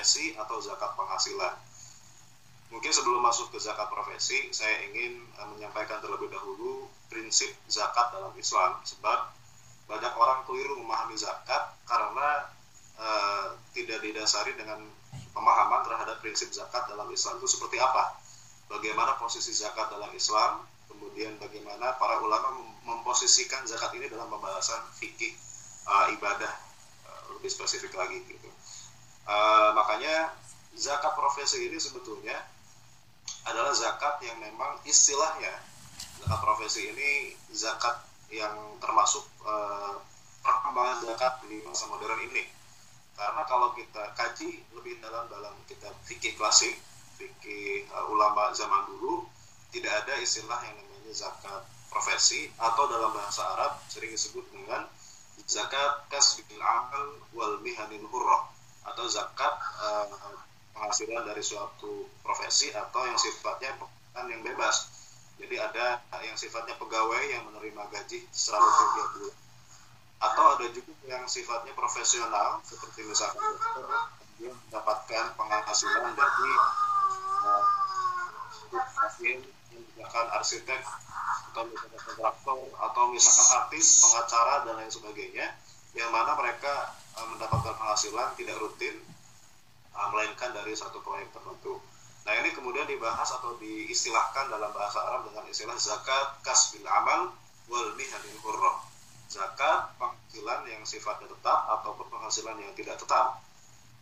profesi atau zakat penghasilan. Mungkin sebelum masuk ke zakat profesi, saya ingin uh, menyampaikan terlebih dahulu prinsip zakat dalam Islam sebab banyak orang keliru memahami zakat karena uh, tidak didasari dengan pemahaman terhadap prinsip zakat dalam Islam itu seperti apa. Bagaimana posisi zakat dalam Islam, kemudian bagaimana para ulama memposisikan zakat ini dalam pembahasan fikih uh, ibadah uh, lebih spesifik lagi gitu. Uh, makanya zakat profesi ini sebetulnya adalah zakat yang memang istilahnya zakat profesi ini zakat yang termasuk uh, perkembangan zakat di masa modern ini. Karena kalau kita kaji lebih dalam dalam kitab fikih klasik, fikih uh, ulama zaman dulu, tidak ada istilah yang namanya zakat profesi atau dalam bahasa Arab sering disebut dengan zakat kasbil amal wal mihanil hurrah atau zakat uh, penghasilan dari suatu profesi atau yang sifatnya pekerjaan yang bebas. Jadi ada yang sifatnya pegawai yang menerima gaji selalu tiap bulan. Atau ada juga yang sifatnya profesional seperti misalkan dokter yang mendapatkan penghasilan dari uh, yang misalkan arsitek atau misalkan kontraktor atau misalkan artis, pengacara dan lain sebagainya yang mana mereka uh, mendapatkan penghasilan tidak rutin uh, melainkan dari satu proyek tertentu. Nah ini kemudian dibahas atau diistilahkan dalam bahasa Arab dengan istilah zakat kasbil amal wal mihanil hurrah. Zakat penghasilan yang sifatnya tetap ataupun penghasilan yang tidak tetap.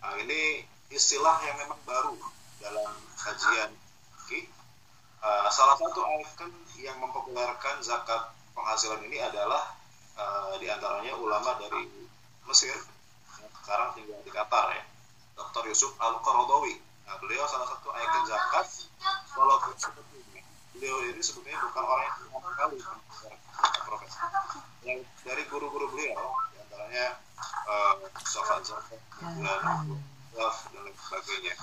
Nah ini istilah yang memang baru dalam kajian Uh, salah satu ikon yang mempopulerkan zakat penghasilan ini adalah uh, di antaranya ulama dari Mesir sekarang tinggal di Qatar ya, Dr. Yusuf Al Qaradawi. Nah, beliau salah satu ikon zakat walaupun sebetulnya beliau ini sebetulnya bukan orang yang pertama kali profesi. Yang dari guru-guru beliau, di antaranya uh, Zafar, dan lain sebagainya.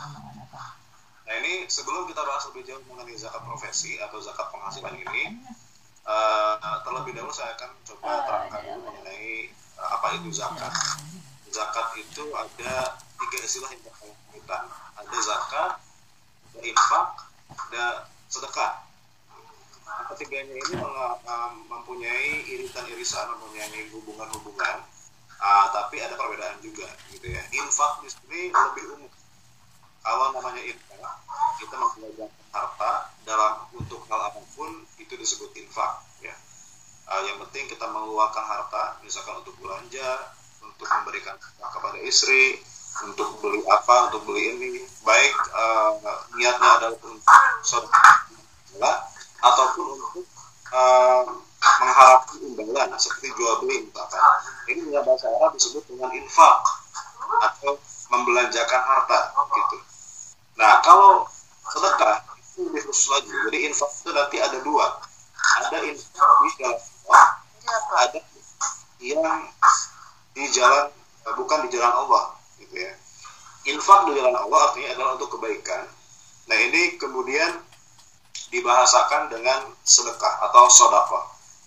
Nah ini sebelum kita bahas lebih jauh mengenai zakat profesi atau zakat penghasilan ini, uh, terlebih dahulu saya akan coba terangkan dulu mengenai uh, apa itu zakat. Zakat itu ada tiga istilah yang berkaitan. Ada zakat, ada infak, ada sedekah. Ketiganya ini mempunyai irisan-irisan, mempunyai hubungan-hubungan, uh, tapi ada perbedaan juga, gitu ya. Infak di sini lebih umum kalau namanya infak kita membelanjakan harta dalam untuk hal apa pun itu disebut infak ya uh, yang penting kita mengeluarkan harta misalkan untuk belanja untuk memberikan kepada istri untuk beli apa untuk beli ini baik uh, niatnya adalah untuk saudara ataupun untuk uh, mengharapkan imbalan seperti jual beli misalkan ini dalam bahasa Arab disebut dengan infak atau membelanjakan harta gitu Nah, kalau sedekah itu lebih khusus lagi. Jadi infak itu nanti ada dua. Ada infak di Allah, ada yang di jalan bukan di jalan Allah, gitu ya. Infak di jalan Allah artinya adalah untuk kebaikan. Nah, ini kemudian dibahasakan dengan sedekah atau sodako.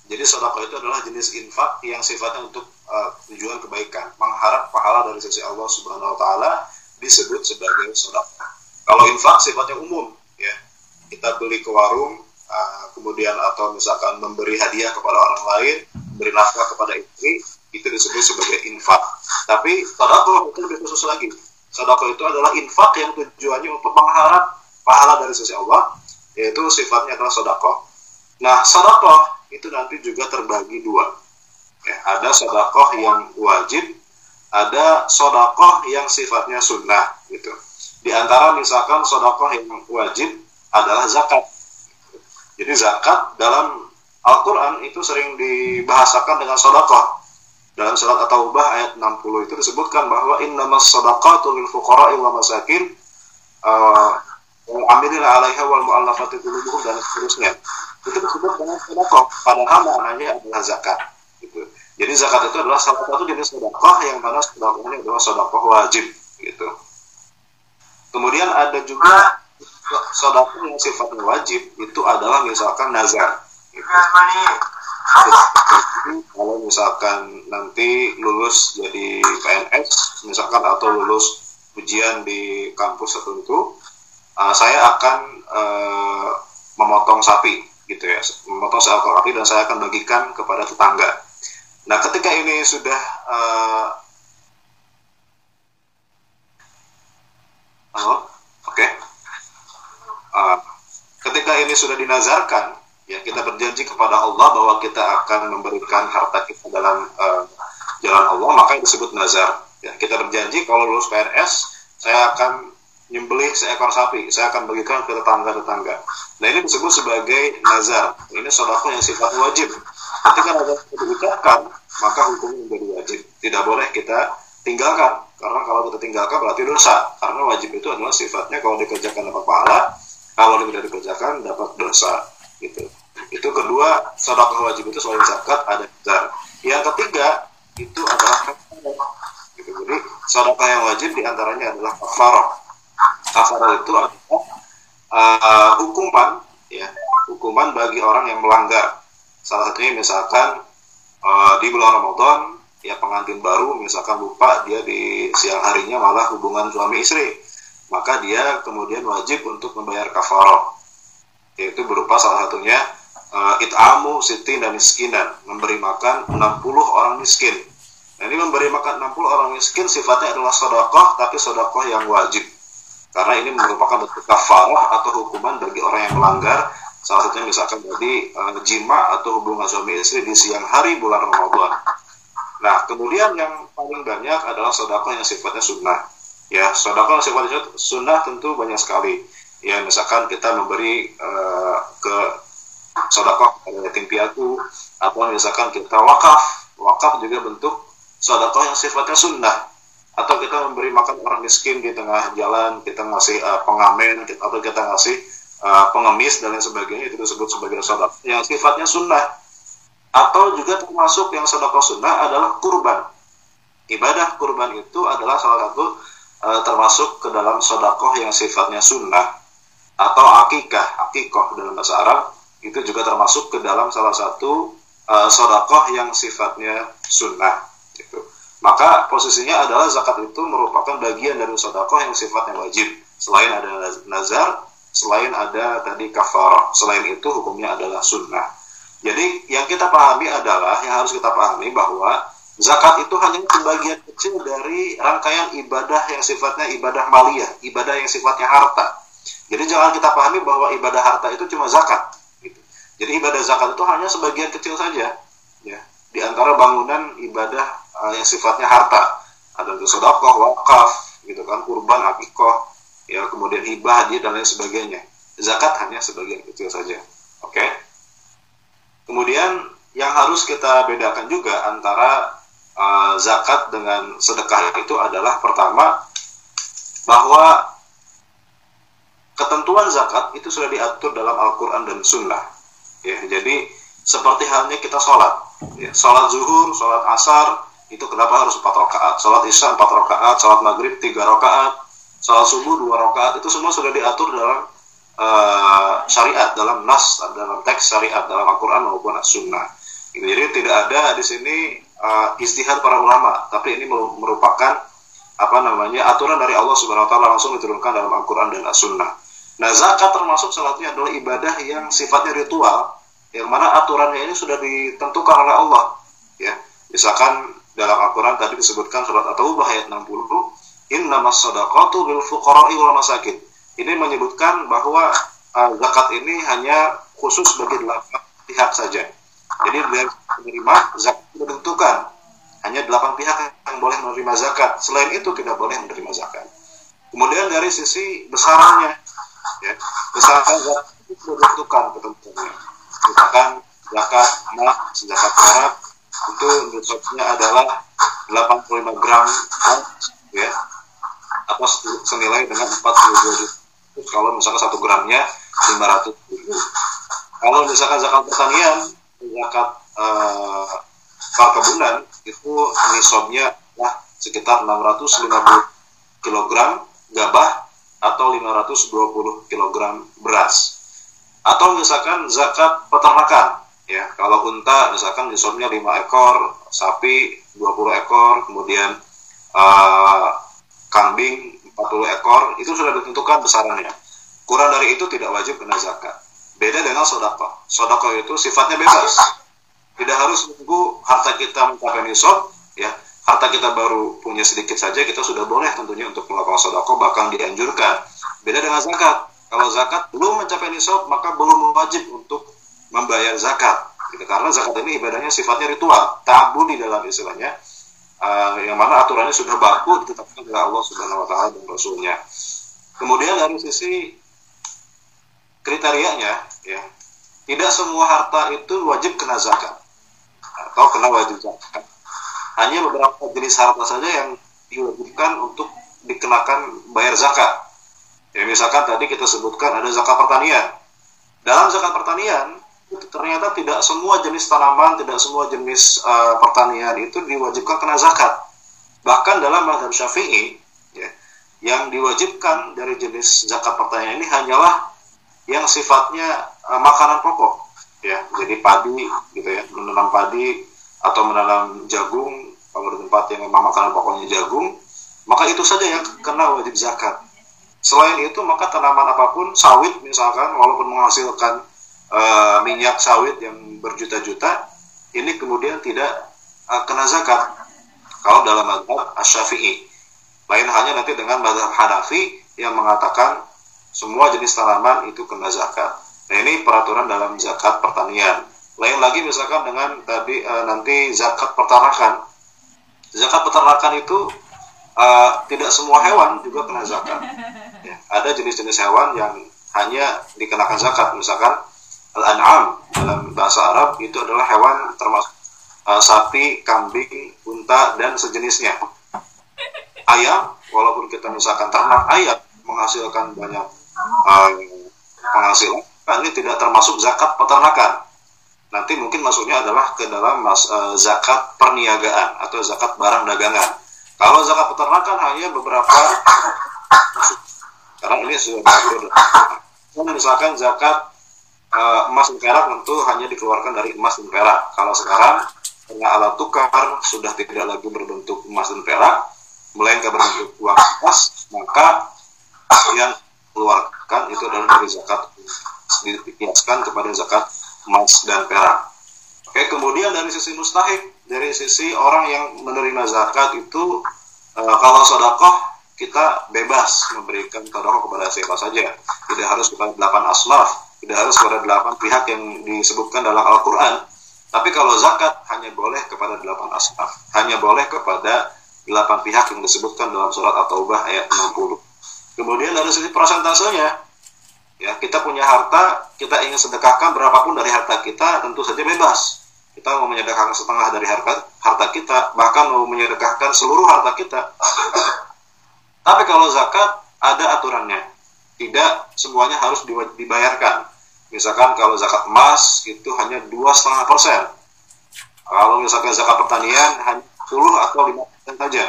Jadi sodako itu adalah jenis infak yang sifatnya untuk uh, tujuan kebaikan, mengharap pahala dari sisi Allah Subhanahu Wa Taala disebut sebagai sodako. Kalau infak sifatnya umum, ya kita beli ke warung, uh, kemudian atau misalkan memberi hadiah kepada orang lain, beri nafkah kepada istri, itu disebut sebagai infak. Tapi sodako itu lebih khusus lagi. Sodako itu adalah infak yang tujuannya untuk mengharap pahala dari sisi Allah, yaitu sifatnya adalah sodako. Nah, sodako itu nanti juga terbagi dua. Ya, ada sodakoh yang wajib, ada sodakoh yang sifatnya sunnah gitu. Di antara misalkan sodakoh yang wajib adalah zakat. Jadi zakat dalam Al-Quran itu sering dibahasakan dengan sodakoh. Dalam surat At-Taubah ayat 60 itu disebutkan bahwa innamas sadaqatu lil fuqara'i wa masakin uh, amilina alaiha wal mu'allafati qulubuhum dan seterusnya. Itu disebut dengan sodakoh. Padahal maknanya adalah zakat. Gitu. Jadi zakat itu adalah salah satu jenis sodakoh yang mana sodakohnya adalah sodakoh wajib. Gitu. Kemudian ada juga sodakoh yang sifatnya wajib itu adalah misalkan nazar. Gitu. kalau misalkan nanti lulus jadi PNS misalkan atau lulus ujian di kampus tertentu uh, saya akan uh, memotong sapi gitu ya. Memotong seekor sapi dan saya akan bagikan kepada tetangga. Nah ketika ini sudah uh, oh, oke. Uh, ketika ini sudah dinazarkan ya kita berjanji kepada Allah bahwa kita akan memberikan harta kita dalam uh, jalan Allah maka disebut nazar. Ya kita berjanji kalau lulus PNS saya akan nyembelih seekor sapi. Saya akan bagikan ke tetangga-tetangga. Nah ini disebut sebagai nazar. Ini sodako yang sifat wajib. Ketika itu diucapkan maka hukumnya menjadi wajib. Tidak boleh kita tinggalkan. Karena kalau kita tinggalkan berarti dosa. Karena wajib itu adalah sifatnya kalau dikerjakan dapat pahala kalau tidak dikerjakan dapat dosa. Gitu itu kedua sedekah wajib itu selain zakat ada zar yang ketiga itu adalah gitu. jadi sedekah yang wajib di antaranya adalah kafarah kafarah itu adalah uh, hukuman ya. Hukuman bagi orang yang melanggar. Salah satunya misalkan uh, di bulan Ramadan ya pengantin baru misalkan lupa dia di siang harinya malah hubungan suami istri. Maka dia kemudian wajib untuk membayar kafarah yaitu berupa salah satunya it'amu sitin dan miskinan. Memberi makan 60 orang miskin. Nah, ini memberi makan 60 orang miskin sifatnya adalah sodakoh tapi sodakoh yang wajib. Karena ini merupakan bentuk kafarah atau hukuman bagi orang yang melanggar. Salah satunya misalkan tadi uh, jima atau hubungan suami istri di siang hari bulan Ramadan. Nah kemudian yang paling banyak adalah sodakoh yang sifatnya sunnah. Ya sodakoh yang sifatnya sunnah tentu banyak sekali. Ya misalkan kita memberi uh, ke sodakoh kepada yatim piatu. Atau misalkan kita wakaf. Wakaf juga bentuk sodakoh yang sifatnya sunnah. Atau kita memberi makan orang miskin di tengah jalan kita ngasih uh, pengamen atau kita ngasih uh, pengemis dan lain sebagainya itu disebut sebagai sodakoh yang sifatnya sunnah. Atau juga termasuk yang sodakoh sunnah adalah kurban. Ibadah kurban itu adalah salah satu uh, termasuk ke dalam sodakoh yang sifatnya sunnah atau akikah akikoh dalam bahasa Arab itu juga termasuk ke dalam salah satu uh, sodakoh yang sifatnya sunnah gitu. maka posisinya adalah zakat itu merupakan bagian dari sodakoh yang sifatnya wajib. Selain ada nazar selain ada tadi kafar selain itu hukumnya adalah sunnah. Jadi yang kita pahami adalah yang harus kita pahami bahwa zakat itu hanya sebagian kecil dari rangkaian ibadah yang sifatnya ibadah maliyah ibadah yang sifatnya harta. Jadi jangan kita pahami bahwa ibadah harta itu cuma zakat jadi ibadah zakat itu hanya sebagian kecil saja, ya, di antara bangunan ibadah uh, yang sifatnya harta. Ada untuk sodakoh, wakaf, gitu kan, kurban, akikoh, ya, kemudian hibah, dia dan lain sebagainya. Zakat hanya sebagian kecil saja. Oke. Okay? Kemudian yang harus kita bedakan juga antara uh, zakat dengan sedekah itu adalah pertama bahwa ketentuan zakat itu sudah diatur dalam Al-Quran dan Sunnah ya jadi seperti halnya kita sholat. Ya, sholat zuhur sholat asar itu kenapa harus empat rakaat? Sholat isya empat rakaat sholat maghrib tiga rakaat sholat subuh dua rakaat itu semua sudah diatur dalam uh, syariat dalam nas dalam teks syariat dalam Al-Quran maupun As-Sunnah. Gitu. jadi tidak ada di sini uh, istihad para ulama tapi ini merupakan apa namanya aturan dari Allah Subhanahu Wa Taala langsung diturunkan dalam Al-Quran dan As-Sunnah. Nah, zakat termasuk salah satunya adalah ibadah yang sifatnya ritual yang mana aturannya ini sudah ditentukan oleh Allah ya. Misalkan dalam Al-Quran tadi disebutkan surat At-Taubah ayat 60 innamas sadaqatu lil fuqara'i wal masakin. Ini menyebutkan bahwa uh, zakat ini hanya khusus bagi delapan pihak saja. Jadi dari penerima zakat ditentukan. Hanya delapan pihak yang boleh menerima zakat. Selain itu tidak boleh menerima zakat. Kemudian dari sisi besarannya ya besaran zakat itu ditentukan ketentuannya misalkan zakat anak zakat perak. Itu nisabnya adalah 85 gram ya. Atau senilai dengan 42 juta. Kalau misalkan satu gramnya 500 ribu. Kalau misalkan zakat pertanian zakat uh, perkebunan itu nisabnya lah sekitar 650 kg gabah atau 520 kg beras atau misalkan zakat peternakan ya. Kalau unta misalkan nisabnya 5 ekor sapi 20 ekor kemudian uh, kambing 40 ekor itu sudah ditentukan besarannya. Kurang dari itu tidak wajib kena zakat. Beda dengan sodako. Sodako itu sifatnya bebas. Tidak harus menunggu harta kita mencapai nisab ya. Harta kita baru punya sedikit saja kita sudah boleh tentunya untuk melakukan sodako bahkan dianjurkan. Beda dengan zakat kalau zakat belum mencapai nisab maka belum wajib untuk membayar zakat. Gitu. karena zakat ini ibadahnya sifatnya ritual tabu di dalam istilahnya. Uh, yang mana aturannya sudah baku ditetapkan oleh Allah Subhanahu wa taala dan rasulnya. Kemudian dari sisi kriterianya ya tidak semua harta itu wajib kena zakat atau kena wajib zakat. Hanya beberapa jenis harta saja yang diwajibkan untuk dikenakan bayar zakat ya misalkan tadi kita sebutkan ada zakat pertanian dalam zakat pertanian ternyata tidak semua jenis tanaman, tidak semua jenis uh, pertanian itu diwajibkan kena zakat. Bahkan dalam mazhab Syafi'i, ya, yang diwajibkan dari jenis zakat pertanian ini hanyalah yang sifatnya uh, makanan pokok, ya. Jadi padi, gitu ya, menanam padi atau menanam jagung, kalau di tempat yang memang makanan pokoknya jagung, maka itu saja yang kena wajib zakat. Selain itu, maka tanaman apa pun, sawit misalkan, walaupun menghasilkan uh, minyak sawit yang berjuta-juta ini kemudian tidak uh, kena zakat. Kalau dalam madhab asy-syafi'i. Lain halnya nanti dengan madhab Hanafi yang mengatakan semua jenis tanaman itu kena zakat. Nah ini peraturan dalam zakat pertanian. Lain lagi misalkan dengan tadi uh, nanti zakat peternakan zakat peternakan itu uh, tidak semua hewan juga kena zakat ada jenis-jenis hewan yang hanya dikenakan zakat misalkan Al-an'am dalam bahasa Arab itu adalah hewan termasuk uh, sapi, kambing, unta dan sejenisnya. Ayam, walaupun kita misalkan ternak ayam menghasilkan banyak uh, penghasilan, ini tidak termasuk zakat peternakan. Nanti mungkin masuknya adalah ke dalam mas, uh, zakat perniagaan atau zakat barang dagangan. Kalau zakat peternakan hanya beberapa karena ini sudah misalkan zakat uh, emas dan perak tentu hanya dikeluarkan dari emas dan perak. Kalau sekarang karena alat tukar sudah tidak lagi berbentuk emas dan perak, melainkan berbentuk uang emas, maka yang keluarkan itu adalah dari zakat dikiaskan kepada zakat emas dan perak. Oke, kemudian dari sisi mustahik, dari sisi orang yang menerima zakat itu e, kalau sodakoh kita bebas memberikan sodakoh kepada siapa saja, tidak harus kepada delapan asnaf, tidak harus kepada delapan pihak yang disebutkan dalam Al-Quran. Tapi kalau zakat hanya boleh kepada delapan asnaf hanya boleh kepada delapan pihak yang disebutkan dalam surat At-Taubah ayat 60 kemudian dari sisi prosentasenya ya kita punya harta kita ingin sedekahkan berapapun dari harta kita tentu saja bebas. Kita mau menyedekahkan setengah dari harta harta kita bahkan mau menyedekahkan seluruh harta kita tapi kalau zakat ada aturannya tidak semuanya harus dibayarkan. Misalkan kalau zakat emas itu hanya dua setengah persen. Kalau misalkan zakat pertanian hanya 10 atau 5 persen saja.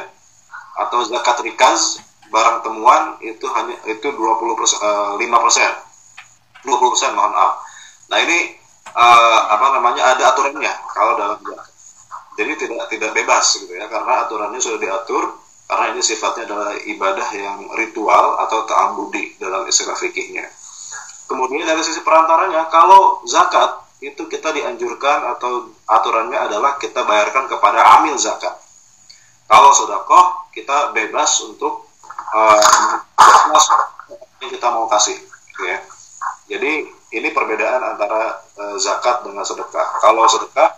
Atau zakat rikaz barang temuan itu hanya itu 20 persen, uh, 5 persen. 20 persen mohon maaf. Nah ini uh, apa namanya ada aturannya kalau dalam zakat. Jadi tidak tidak bebas gitu ya karena aturannya sudah diatur karena ini sifatnya adalah ibadah yang ritual atau ta'ambudi dalam istilah fikihnya. Kemudian dari sisi perantaranya, kalau zakat itu kita dianjurkan atau aturannya adalah kita bayarkan kepada amil zakat. Kalau sodakoh, kita bebas untuk uh, yang kita mau kasih. Gitu ya. Jadi ini perbedaan antara uh, zakat dengan sedekah. Kalau sedekah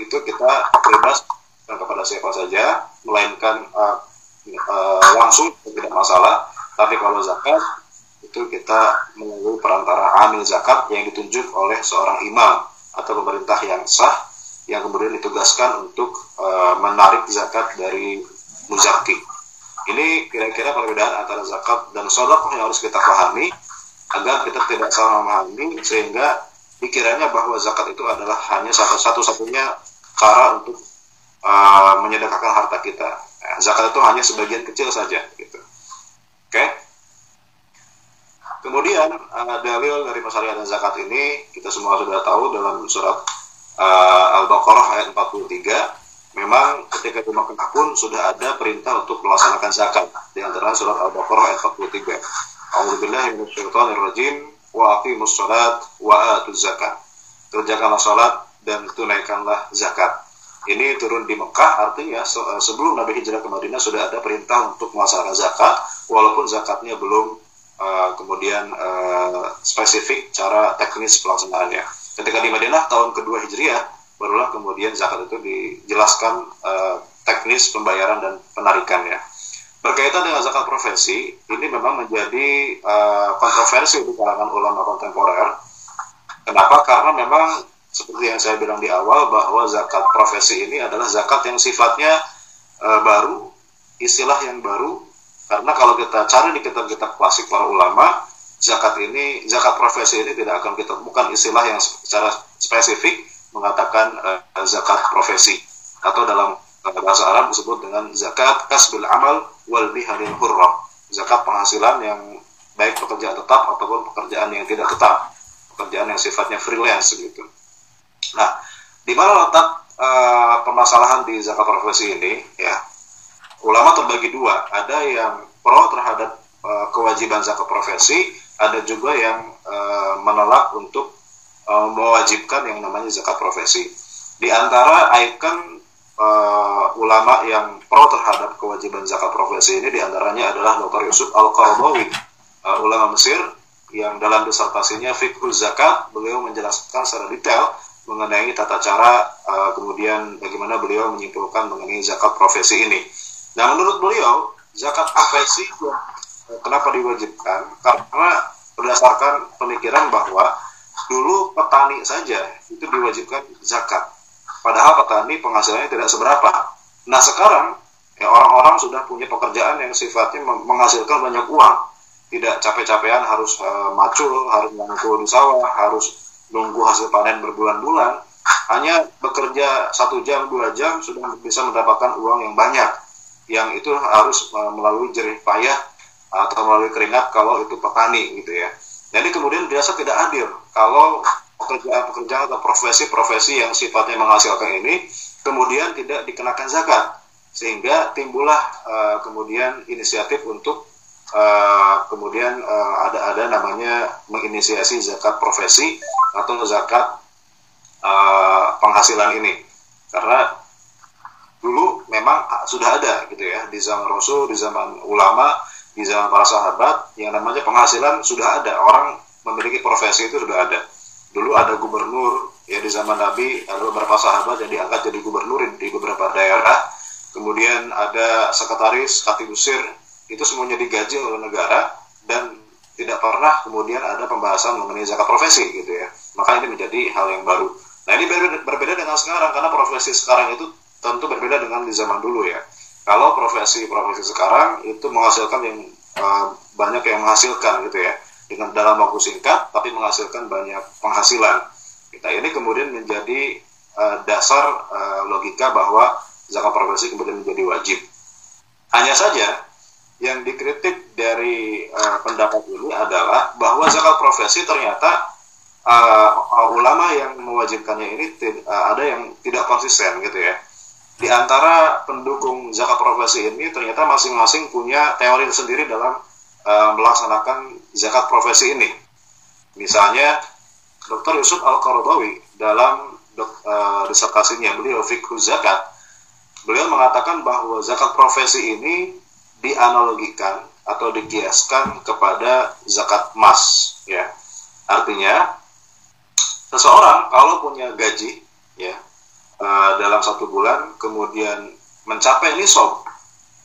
itu kita bebas kepada siapa saja, melainkan uh, uh, langsung tidak masalah tapi kalau zakat itu kita menunggu perantara amil zakat yang ditunjuk oleh seorang imam atau pemerintah yang sah yang kemudian ditugaskan untuk uh, menarik zakat dari muzaki. Ini kira-kira perbedaan antara zakat dan sodok yang harus kita pahami agar kita tidak salah memahami sehingga pikirannya bahwa zakat itu adalah hanya satu-satunya cara untuk uh, menyedekahkan harta kita. Ya, zakat itu hanya sebagian kecil saja gitu. Oke. Kemudian uh, dalil dari masalah dan zakat ini kita semua sudah tahu dalam surat uh, Al-Baqarah ayat 43 memang ketika di Mekah pun sudah ada perintah untuk melaksanakan zakat. Di antara surat Al-Baqarah ayat 43 A'udzubillahi minasyaitonirrajim. Wa aqimus salat wa atuz zakat. Kerjakanlah salat dan tunaikanlah zakat ini turun di Mekah artinya eh, sebelum Nabi hijrah ke Madinah sudah ada perintah untuk melaksanakan zakat walaupun zakatnya belum uh, kemudian uh, spesifik cara teknis pelaksanaannya. Ketika di Madinah tahun kedua hijriah barulah kemudian zakat itu dijelaskan uh, teknis pembayaran dan penarikannya. Berkaitan dengan zakat profesi ini memang menjadi uh, kontroversi di kalangan ulama kontemporer. Kenapa? Karena memang seperti yang saya bilang di awal bahwa zakat profesi ini adalah zakat yang sifatnya e, baru, istilah yang baru. Karena kalau kita cari di kitab-kitab klasik para ulama, zakat ini, zakat profesi ini tidak akan kita temukan istilah yang secara spesifik mengatakan e, zakat profesi atau dalam bahasa Arab disebut dengan zakat kasbil amal wal biharil hurrah. Zakat penghasilan yang baik pekerjaan tetap ataupun pekerjaan yang tidak tetap, pekerjaan yang sifatnya freelance gitu. Nah, di mana letak uh, permasalahan di zakat profesi ini? Ya, ulama terbagi dua. Ada yang pro terhadap uh, kewajiban zakat profesi, ada juga yang uh, menolak untuk uh, mewajibkan yang namanya zakat profesi. Di antara ikon uh, ulama yang pro terhadap kewajiban zakat profesi ini di antaranya adalah Dr. Yusuf Al-Qaradawi, uh, ulama Mesir yang dalam disertasinya Fiqhul Zakat beliau menjelaskan secara detail mengenai tata cara uh, kemudian bagaimana beliau menyimpulkan mengenai zakat profesi ini. Nah menurut beliau zakat profesi uh, kenapa diwajibkan? Karena berdasarkan pemikiran bahwa dulu petani saja itu diwajibkan zakat. Padahal petani penghasilannya tidak seberapa. Nah sekarang ya orang-orang sudah punya pekerjaan yang sifatnya menghasilkan banyak uang. Tidak capek-capean harus uh, macul, harus mengangkul di sawah, harus nunggu hasil panen berbulan-bulan hanya bekerja satu jam dua jam sudah bisa mendapatkan uang yang banyak. Yang itu harus e, melalui jerih payah atau melalui keringat kalau itu petani gitu ya. Jadi kemudian biasa tidak adil. Kalau pekerjaan-pekerjaan atau profesi-profesi yang sifatnya menghasilkan ini kemudian tidak dikenakan zakat. Sehingga timbullah uh, kemudian inisiatif untuk uh, kemudian uh, ada ada namanya menginisiasi zakat profesi atau zakat uh, penghasilan ini. Karena dulu memang sudah ada gitu ya di zaman Rasul di zaman ulama di zaman para sahabat yang namanya penghasilan sudah ada. Orang memiliki profesi itu sudah ada. Dulu ada gubernur ya di zaman Nabi ada beberapa sahabat yang diangkat jadi gubernur di beberapa daerah. Kemudian ada sekretaris katibusir itu semuanya digaji oleh negara dan tidak pernah kemudian ada pembahasan mengenai zakat profesi gitu ya. Maka ini menjadi hal yang baru. Nah ini berbeda, dengan sekarang karena profesi sekarang itu tentu berbeda dengan di zaman dulu ya. Kalau profesi-profesi sekarang itu menghasilkan yang uh, banyak yang menghasilkan gitu ya. Dengan dalam waktu singkat tapi menghasilkan banyak penghasilan. Kita ini kemudian menjadi uh, dasar uh, logika bahwa zakat profesi kemudian menjadi wajib. Hanya saja yang dikritik dari uh, pendapat ini adalah bahwa zakat profesi ternyata uh, ulama yang mewajibkannya ini uh, ada yang tidak konsisten gitu ya. Di antara pendukung zakat profesi ini ternyata masing-masing punya teori sendiri dalam uh, melaksanakan zakat profesi ini. Misalnya Dr. Yusuf Al-Qaradawi dalam uh, disertasinya beliau fikih zakat beliau mengatakan bahwa zakat profesi ini dianalogikan atau dikiaskan kepada zakat emas ya. Artinya seseorang kalau punya gaji ya uh, dalam satu bulan kemudian mencapai nisab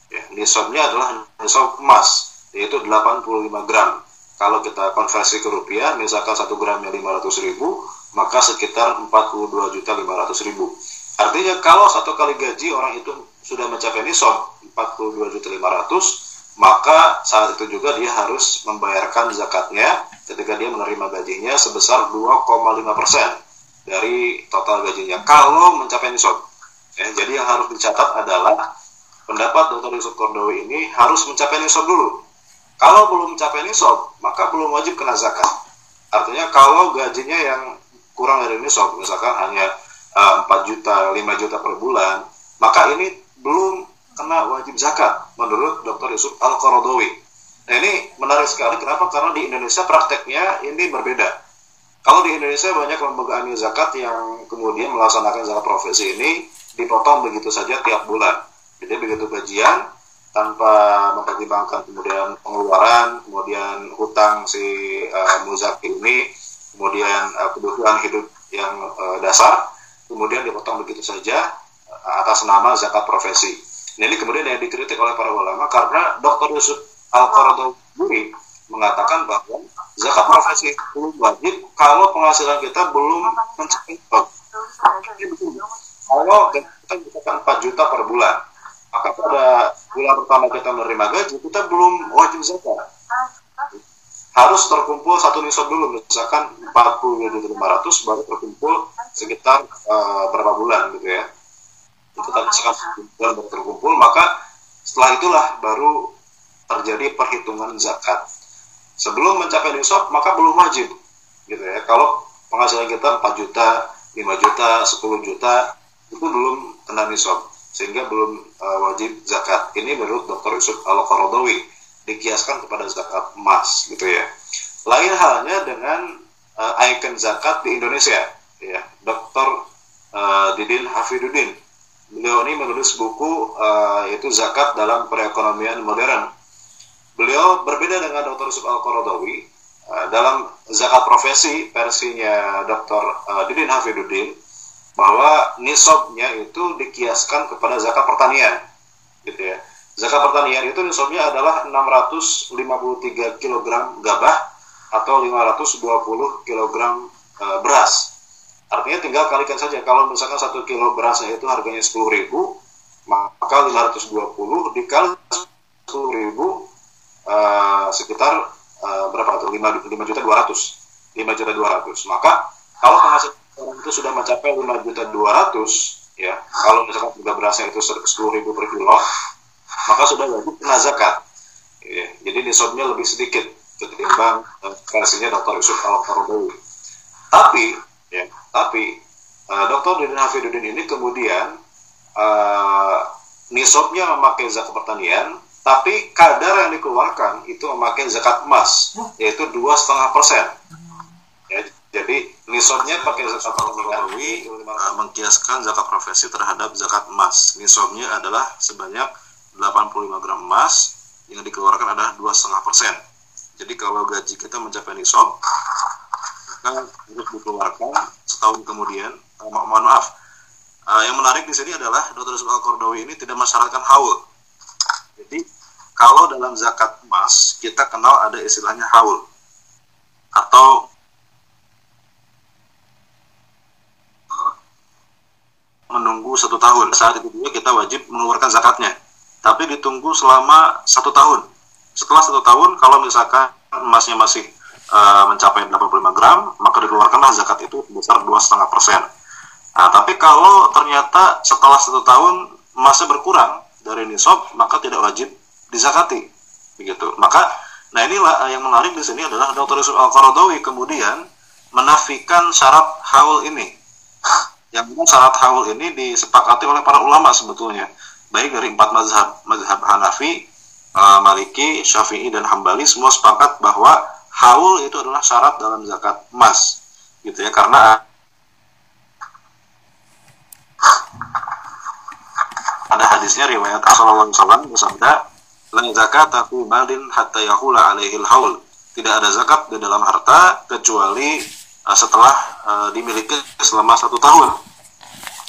ya nisabnya adalah nisab emas yaitu 85 gram. Kalau kita konversi ke rupiah misalkan satu gramnya 500 ribu maka sekitar 42 juta 500 ribu artinya kalau satu kali gaji orang itu sudah mencapai nisab 42.500 maka saat itu juga dia harus membayarkan zakatnya ketika dia menerima gajinya sebesar 2,5 persen dari total gajinya kalau mencapai nisab. Ya, jadi yang harus dicatat adalah pendapat Dr. Yusuf Kordowi ini harus mencapai nisab dulu. Kalau belum mencapai nisab, maka belum wajib kena zakat. Artinya kalau gajinya yang kurang dari nisab, misalkan hanya uh, 4 juta 5 juta per bulan maka ini belum kena wajib zakat menurut Dr. Yusuf Al Qaradawi. Nah ini menarik sekali kenapa? Karena di Indonesia prakteknya ini berbeda. Kalau di Indonesia banyak lembaga anil zakat yang kemudian melaksanakan zakat profesi ini dipotong begitu saja tiap bulan. Jadi begitu gajian tanpa mempertimbangkan kemudian pengeluaran, kemudian hutang si uh, muzak ini, kemudian uh, kebutuhan hidup yang uh, dasar, kemudian dipotong begitu saja atas nama zakat profesi. Nah, ini kemudian yang dikritik oleh para ulama karena Dr. Yusuf Al-Qaradawi mengatakan bahwa zakat profesi belum wajib kalau penghasilan kita belum mencapai kalau kita mencapai 4 juta per bulan maka pada bulan pertama kita menerima gaji kita belum wajib zakat harus terkumpul satu nisab dulu misalkan 40.500 baru terkumpul sekitar uh, berapa bulan gitu ya. Itu tadi misalkan bulan baru terkumpul maka setelah itulah baru terjadi perhitungan zakat. Sebelum mencapai nisab maka belum wajib gitu ya. Kalau penghasilan kita 4 juta 5 juta 10 juta itu belum kena nisab sehingga belum uh, wajib zakat. Ini menurut Dr. Yusuf Al Qaradawi dikiaskan kepada zakat emas gitu ya. Lain halnya dengan uh, ikon zakat di Indonesia ya Dr. Uh, Didin Hafiduddin Beliau ini menulis buku uh, yaitu Zakat dalam Perekonomian Modern. Beliau berbeda dengan Dr. Yusuf Al-Qaradawi uh, dalam zakat profesi versinya Dr. Uh, Didin Hafiduddin bahwa nisabnya itu dikiaskan kepada zakat pertanian gitu ya. Zakat pertanian itu nisabnya adalah 653 kg gabah atau 520 kg uh, beras Artinya tinggal kalikan saja. Kalau misalkan satu kilo berasnya itu harganya sepuluh ribu, maka 520 dikali sepuluh ribu uh, sekitar uh, berapa tuh? 5, 5 juta 200 5 juta 200 maka kalau penghasilan itu sudah mencapai 5 juta 200 ya kalau misalkan harga berasnya itu 10 ribu per kilo maka sudah wajib kena zakat ya, jadi nisabnya lebih sedikit ketimbang uh, versinya Dr. Yusuf al tapi ya. Tapi uh, Dr. Dudin Hafiduddin ini kemudian uh, nisabnya memakai zakat pertanian tapi kadar yang dikeluarkan itu memakai zakat emas yaitu dua setengah persen. Ya, jadi nisabnya pakai zakat pertanian. Uh, mengkiaskan zakat profesi terhadap zakat emas. Nisabnya adalah sebanyak 85 gram emas yang dikeluarkan adalah dua setengah persen. Jadi kalau gaji kita mencapai nisab maka harus dikeluarkan setahun kemudian. Uh, mohon maaf. Uh, yang menarik di sini adalah Dr. Yusuf Al ini tidak mensyaratkan haul. Jadi kalau dalam zakat emas kita kenal ada istilahnya haul. Atau menunggu satu tahun. Saat itu juga kita wajib mengeluarkan zakatnya. Tapi ditunggu selama satu tahun. Setelah satu tahun kalau misalkan emasnya masih uh, mencapai 85 gram, maka dikeluarkanlah zakat itu sebesar 2,5 persen. Nah, tapi kalau ternyata setelah satu tahun masa berkurang dari nisab, maka tidak wajib dizakati. Begitu. Maka, nah inilah yang menarik di sini adalah Dr. Yusuf Al-Qaradawi kemudian menafikan syarat haul ini. Yang syarat haul ini disepakati oleh para ulama sebetulnya. Baik dari empat mazhab, mazhab Hanafi, uh, Maliki, Syafi'i, dan Hambali semua sepakat bahwa haul itu adalah syarat dalam zakat emas gitu ya karena ada hadisnya riwayat Rasulullah SAW bersabda la zakat aku malin hatta yahula alaihil haul. Tidak ada zakat di dalam harta kecuali uh, setelah uh, dimiliki selama satu tahun.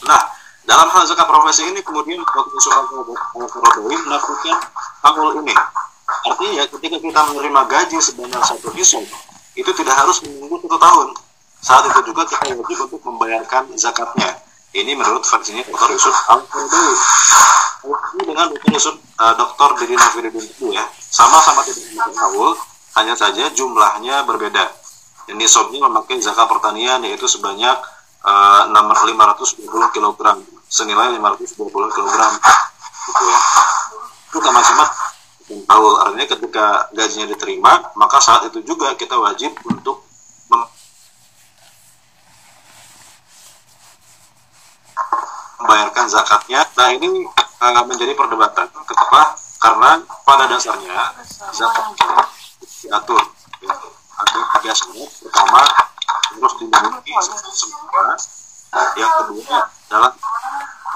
Nah dalam hal zakat profesi ini kemudian waktu soal Al-Qarawi menafikan haul ini Artinya ketika kita menerima gaji sebanyak satu hisab, itu tidak harus menunggu satu tahun. Saat itu juga kita wajib untuk membayarkan zakatnya. Ini menurut versinya Dr. Yusuf al Ini dengan Dr. Yusuf, uh, Dr. Didi Nafiruddin itu ya, sama-sama tidak awul, hanya saja jumlahnya berbeda. Ini sobnya memakai zakat pertanian yaitu sebanyak uh, 520 kg, senilai 520 kg. Gitu ya. Itu sama-sama Haul artinya ketika gajinya diterima maka saat itu juga kita wajib untuk zakatnya. Nah ini uh, menjadi perdebatan. Kenapa? Karena pada dasarnya zakat diatur. Ya. Ada tiga syarat. Pertama harus dimiliki semua. Yang kedua adalah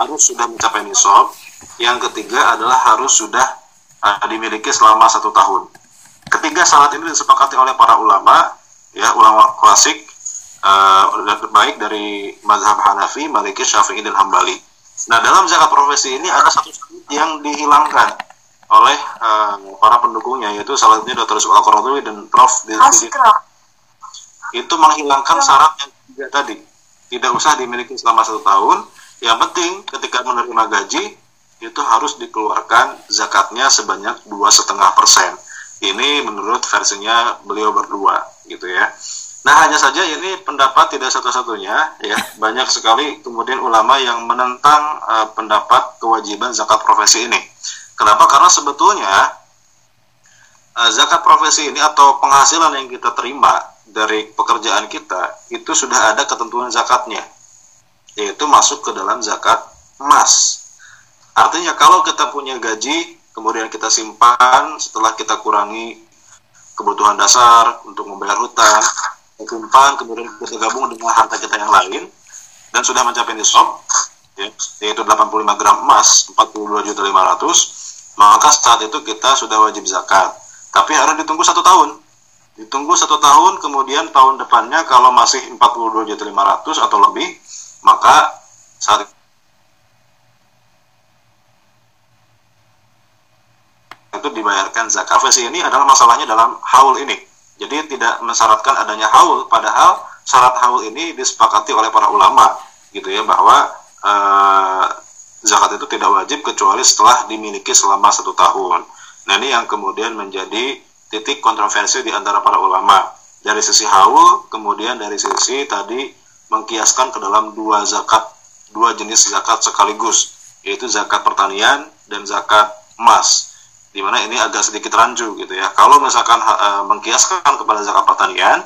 harus sudah mencapai nisab. Yang ketiga adalah harus sudah uh, dimiliki selama satu tahun. Ketiga syarat ini disepakati oleh para ulama, ya ulama klasik uh, baik dari mazhab Hanafi, Maliki, Syafi'i dan Hambali. Nah, dalam zakat profesi ini ada satu yang dihilangkan oleh uh, para pendukungnya yaitu salah satunya Dr. Yusuf al dan Prof. Itu menghilangkan syarat yang tiga tadi. Tidak usah dimiliki selama satu tahun. Yang penting ketika menerima gaji itu harus dikeluarkan zakatnya sebanyak dua setengah persen. Ini menurut versinya beliau berdua, gitu ya. Nah hanya saja ini pendapat tidak satu-satunya ya banyak sekali kemudian ulama yang menentang uh, pendapat kewajiban zakat profesi ini. Kenapa? Karena sebetulnya uh, zakat profesi ini atau penghasilan yang kita terima dari pekerjaan kita itu sudah ada ketentuan zakatnya yaitu masuk ke dalam zakat emas. Artinya kalau kita punya gaji kemudian kita simpan setelah kita kurangi kebutuhan dasar untuk membayar hutang simpan kemudian kita gabung dengan harta kita yang lain dan sudah mencapai nisab ya, yaitu 85 gram emas 42 juta 500 maka saat itu kita sudah wajib zakat. Tapi harus ditunggu satu tahun. Ditunggu satu tahun kemudian tahun depannya kalau masih 42 juta 500 atau lebih maka saat itu dibayarkan zakat. Profesi ini adalah masalahnya dalam haul ini jadi tidak mensyaratkan adanya haul, padahal syarat haul ini disepakati oleh para ulama, gitu ya, bahwa uh, zakat itu tidak wajib kecuali setelah dimiliki selama satu tahun. Nah ini yang kemudian menjadi titik kontroversi di antara para ulama. Dari sisi haul, kemudian dari sisi tadi mengkiaskan ke dalam dua zakat, dua jenis zakat sekaligus, yaitu zakat pertanian dan zakat emas di mana ini agak sedikit rancu gitu ya. Kalau misalkan uh, mengkiaskan kepada zakat pertanian,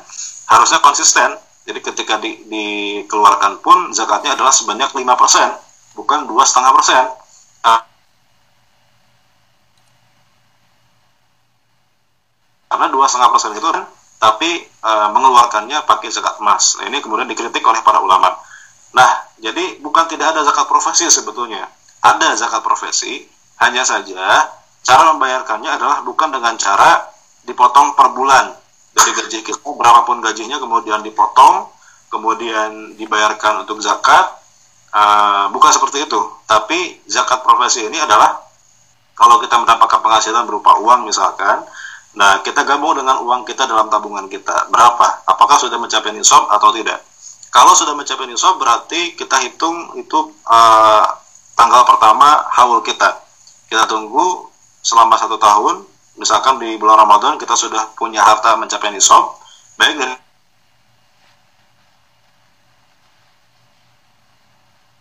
harusnya konsisten. Jadi ketika di, dikeluarkan pun zakatnya adalah sebanyak 5%, bukan dua setengah persen. Uh, karena dua setengah persen itu kan, tapi uh, mengeluarkannya pakai zakat emas. Nah ini kemudian dikritik oleh para ulama. Nah, jadi bukan tidak ada zakat profesi sebetulnya. Ada zakat profesi, hanya saja Cara membayarkannya adalah bukan dengan cara dipotong per bulan dari gaji kita, berapapun gajinya kemudian dipotong, kemudian dibayarkan untuk zakat, uh, bukan seperti itu. Tapi zakat profesi ini adalah kalau kita mendapatkan penghasilan berupa uang misalkan, nah kita gabung dengan uang kita dalam tabungan kita. Berapa? Apakah sudah mencapai nisab atau tidak? Kalau sudah mencapai nisab berarti kita hitung itu uh, tanggal pertama haul kita. Kita tunggu selama satu tahun, misalkan di bulan Ramadan kita sudah punya harta mencapai nisab, baik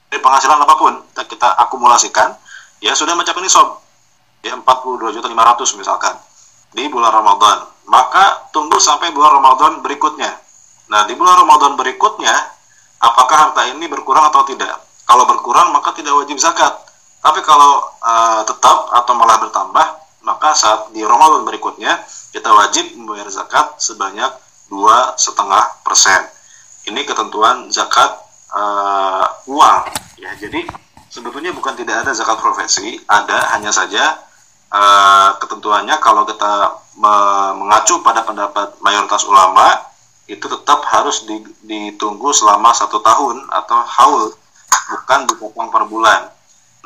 dari penghasilan apa pun kita, kita akumulasikan, ya sudah mencapai nisab, ya 42 juta 500 misalkan di bulan Ramadan. Maka tunggu sampai bulan Ramadan berikutnya. Nah, di bulan Ramadan berikutnya, apakah harta ini berkurang atau tidak? Kalau berkurang, maka tidak wajib zakat tapi kalau uh, tetap atau malah bertambah, maka saat di Ramadan berikutnya kita wajib membayar zakat sebanyak dua setengah persen. Ini ketentuan zakat uh, uang. Ya, jadi sebetulnya bukan tidak ada zakat profesi, ada hanya saja uh, ketentuannya kalau kita me mengacu pada pendapat mayoritas ulama itu tetap harus ditunggu selama satu tahun atau haul bukan dipotong per bulan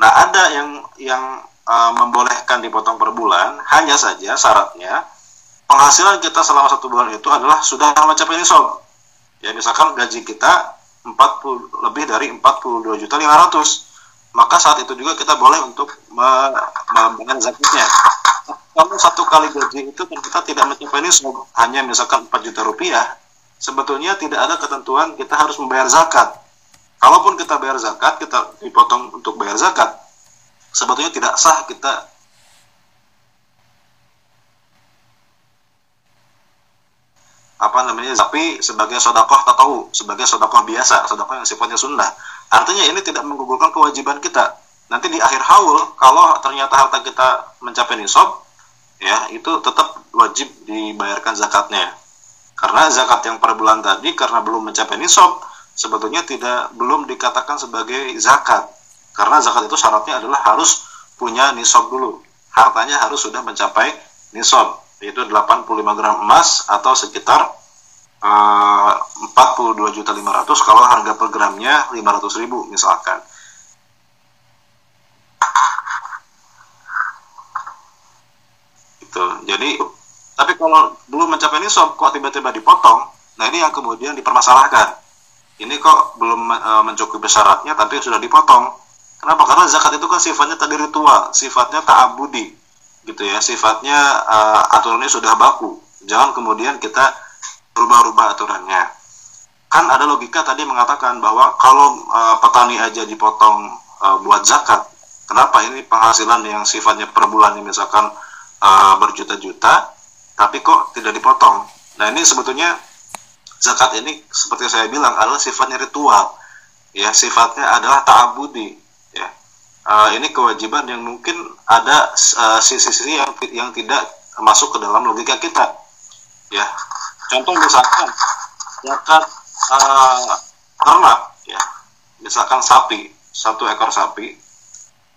Nah, ada yang yang uh, membolehkan dipotong per bulan, hanya saja syaratnya penghasilan kita selama satu bulan itu adalah sudah mencapai nisab. Ya, misalkan gaji kita 40 lebih dari 42 juta 500 maka saat itu juga kita boleh untuk membayar zakatnya. Kalau satu kali gaji itu kita tidak mencapai nisab hanya misalkan 4 juta rupiah. Sebetulnya tidak ada ketentuan kita harus membayar zakat Kalaupun kita bayar zakat, kita dipotong untuk bayar zakat, sebetulnya tidak sah kita apa namanya tapi sebagai sodakoh tak tahu sebagai sodakoh biasa sodakoh yang sifatnya sunnah artinya ini tidak menggugurkan kewajiban kita. Nanti di akhir haul kalau ternyata harta kita mencapai nisab ya itu tetap wajib dibayarkan zakatnya. Karena zakat yang per bulan tadi karena belum mencapai nisab sebetulnya tidak belum dikatakan sebagai zakat. Karena zakat itu syaratnya adalah harus punya nisab dulu. Hartanya harus sudah mencapai nisab yaitu 85 gram emas atau sekitar uh, 42 juta 500 kalau harga per gramnya 500 ribu misalkan. Itu jadi tapi kalau belum mencapai nisab kok tiba-tiba dipotong nah ini yang kemudian dipermasalahkan ini kok belum uh, mencukupi syaratnya tapi sudah dipotong. Kenapa? Karena zakat itu kan sifatnya tadi ritual sifatnya ta'abudi gitu ya. Sifatnya uh, aturannya sudah baku. Jangan kemudian kita berubah-ubah aturannya. Kan ada logika tadi mengatakan bahwa kalau uh, petani aja dipotong uh, buat zakat kenapa? Ini penghasilan yang sifatnya per bulan misalkan uh, berjuta-juta tapi kok tidak dipotong. Nah ini sebetulnya zakat ini seperti saya bilang adalah sifatnya ritual. Ya sifatnya adalah ta'abudi. Uh, ini kewajiban yang mungkin ada uh, sisi-sisi yang yang tidak masuk ke dalam logika kita. Ya. Contoh misalkan zakat uh, ternak ya. Misalkan sapi satu ekor sapi.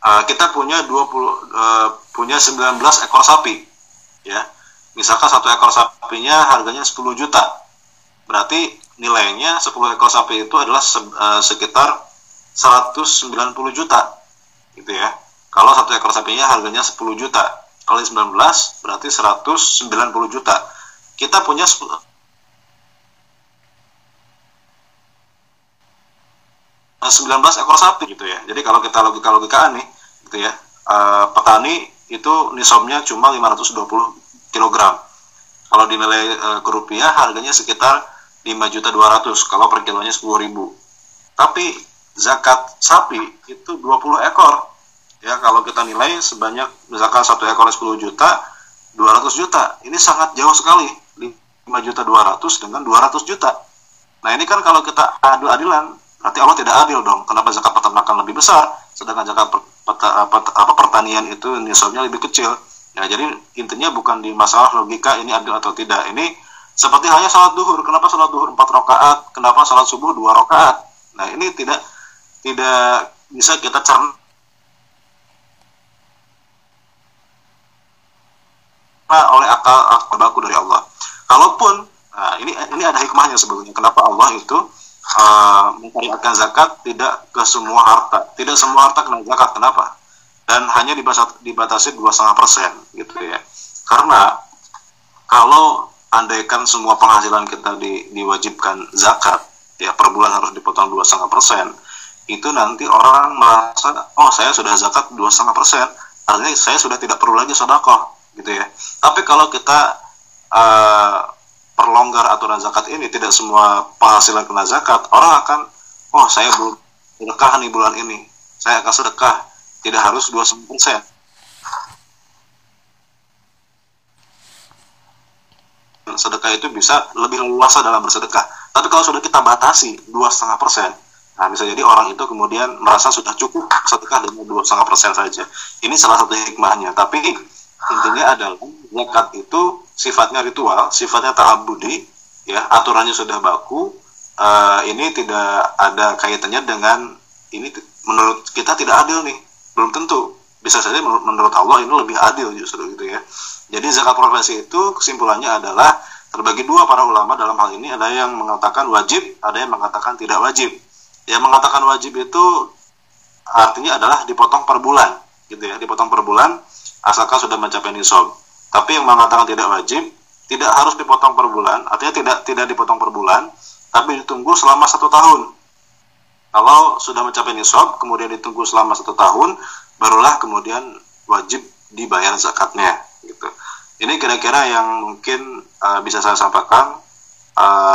Uh, kita punya 20 uh, punya 19 ekor sapi. Ya. Misalkan satu ekor sapinya harganya 10 juta berarti nilainya 10 ekor sapi itu adalah se, uh, sekitar 190 juta gitu ya. Kalau satu ekor sapinya harganya 10 juta kali 19 berarti 190 juta. Kita punya 19 ekor sapi gitu ya. Jadi kalau kita logika logikaan nih gitu ya uh, petani itu nisabnya cuma 520 kg kalau dinilai uh, ke rupiah harganya sekitar 5 juta 200 kalau per kilonya 10 ribu. Tapi zakat sapi itu 20 ekor. Ya kalau kita nilai sebanyak misalkan satu ekor 10 juta 200 juta. Ini sangat jauh sekali. 5 juta 200 dengan 200 juta. Nah ini kan kalau kita adu adilan berarti Allah tidak adil dong. Kenapa zakat peternakan lebih besar? Sedangkan zakat apa, pertanian itu nisabnya lebih kecil. Ya jadi intinya bukan di masalah logika ini adil atau tidak. Ini seperti hanya sholat duhur kenapa sholat duhur 4 rakaat kenapa sholat subuh 2 rakaat nah ini tidak tidak bisa kita cerna oleh akal akal baku dari Allah. Kalaupun nah, ini ini ada hikmahnya sebetulnya. Kenapa Allah itu uh, mensyariatkan zakat tidak ke semua harta, tidak semua harta kena zakat. Kenapa? Dan hanya dibatasi dua setengah persen gitu ya. Karena kalau andaikan semua penghasilan kita di, diwajibkan zakat, ya per bulan harus dipotong dua setengah persen itu nanti orang merasa oh saya sudah zakat dua setengah persen artinya saya sudah tidak perlu lagi sedekah gitu ya. Tapi kalau kita uh, perlonggar aturan zakat ini tidak semua penghasilan kena zakat orang akan oh saya belum sedekah nih bulan ini saya akan sedekah tidak harus dua persen sedekah itu bisa lebih luasa dalam bersedekah tapi kalau sudah kita batasi dua setengah persen Nah, bisa jadi orang itu kemudian merasa sudah cukup sedekah dengan dua setengah persen saja. Ini salah satu hikmahnya. Tapi intinya adalah zakat itu sifatnya ritual, sifatnya ta'abudi, ya aturannya sudah baku. Uh, ini tidak ada kaitannya dengan ini menurut kita tidak adil nih, belum tentu. Bisa saja menurut Allah ini lebih adil justru gitu ya. Jadi zakat profesi itu kesimpulannya adalah terbagi dua para ulama dalam hal ini ada yang mengatakan wajib, ada yang mengatakan tidak wajib. Yang mengatakan wajib itu artinya adalah dipotong per bulan gitu ya dipotong per bulan asalkan sudah mencapai nisab. Tapi yang mengatakan tidak wajib tidak harus dipotong per bulan artinya tidak tidak dipotong per bulan tapi ditunggu selama satu tahun. Kalau sudah mencapai nisab kemudian ditunggu selama satu tahun barulah kemudian wajib dibayar zakatnya gitu ini kira-kira yang mungkin uh, bisa saya sampaikan uh,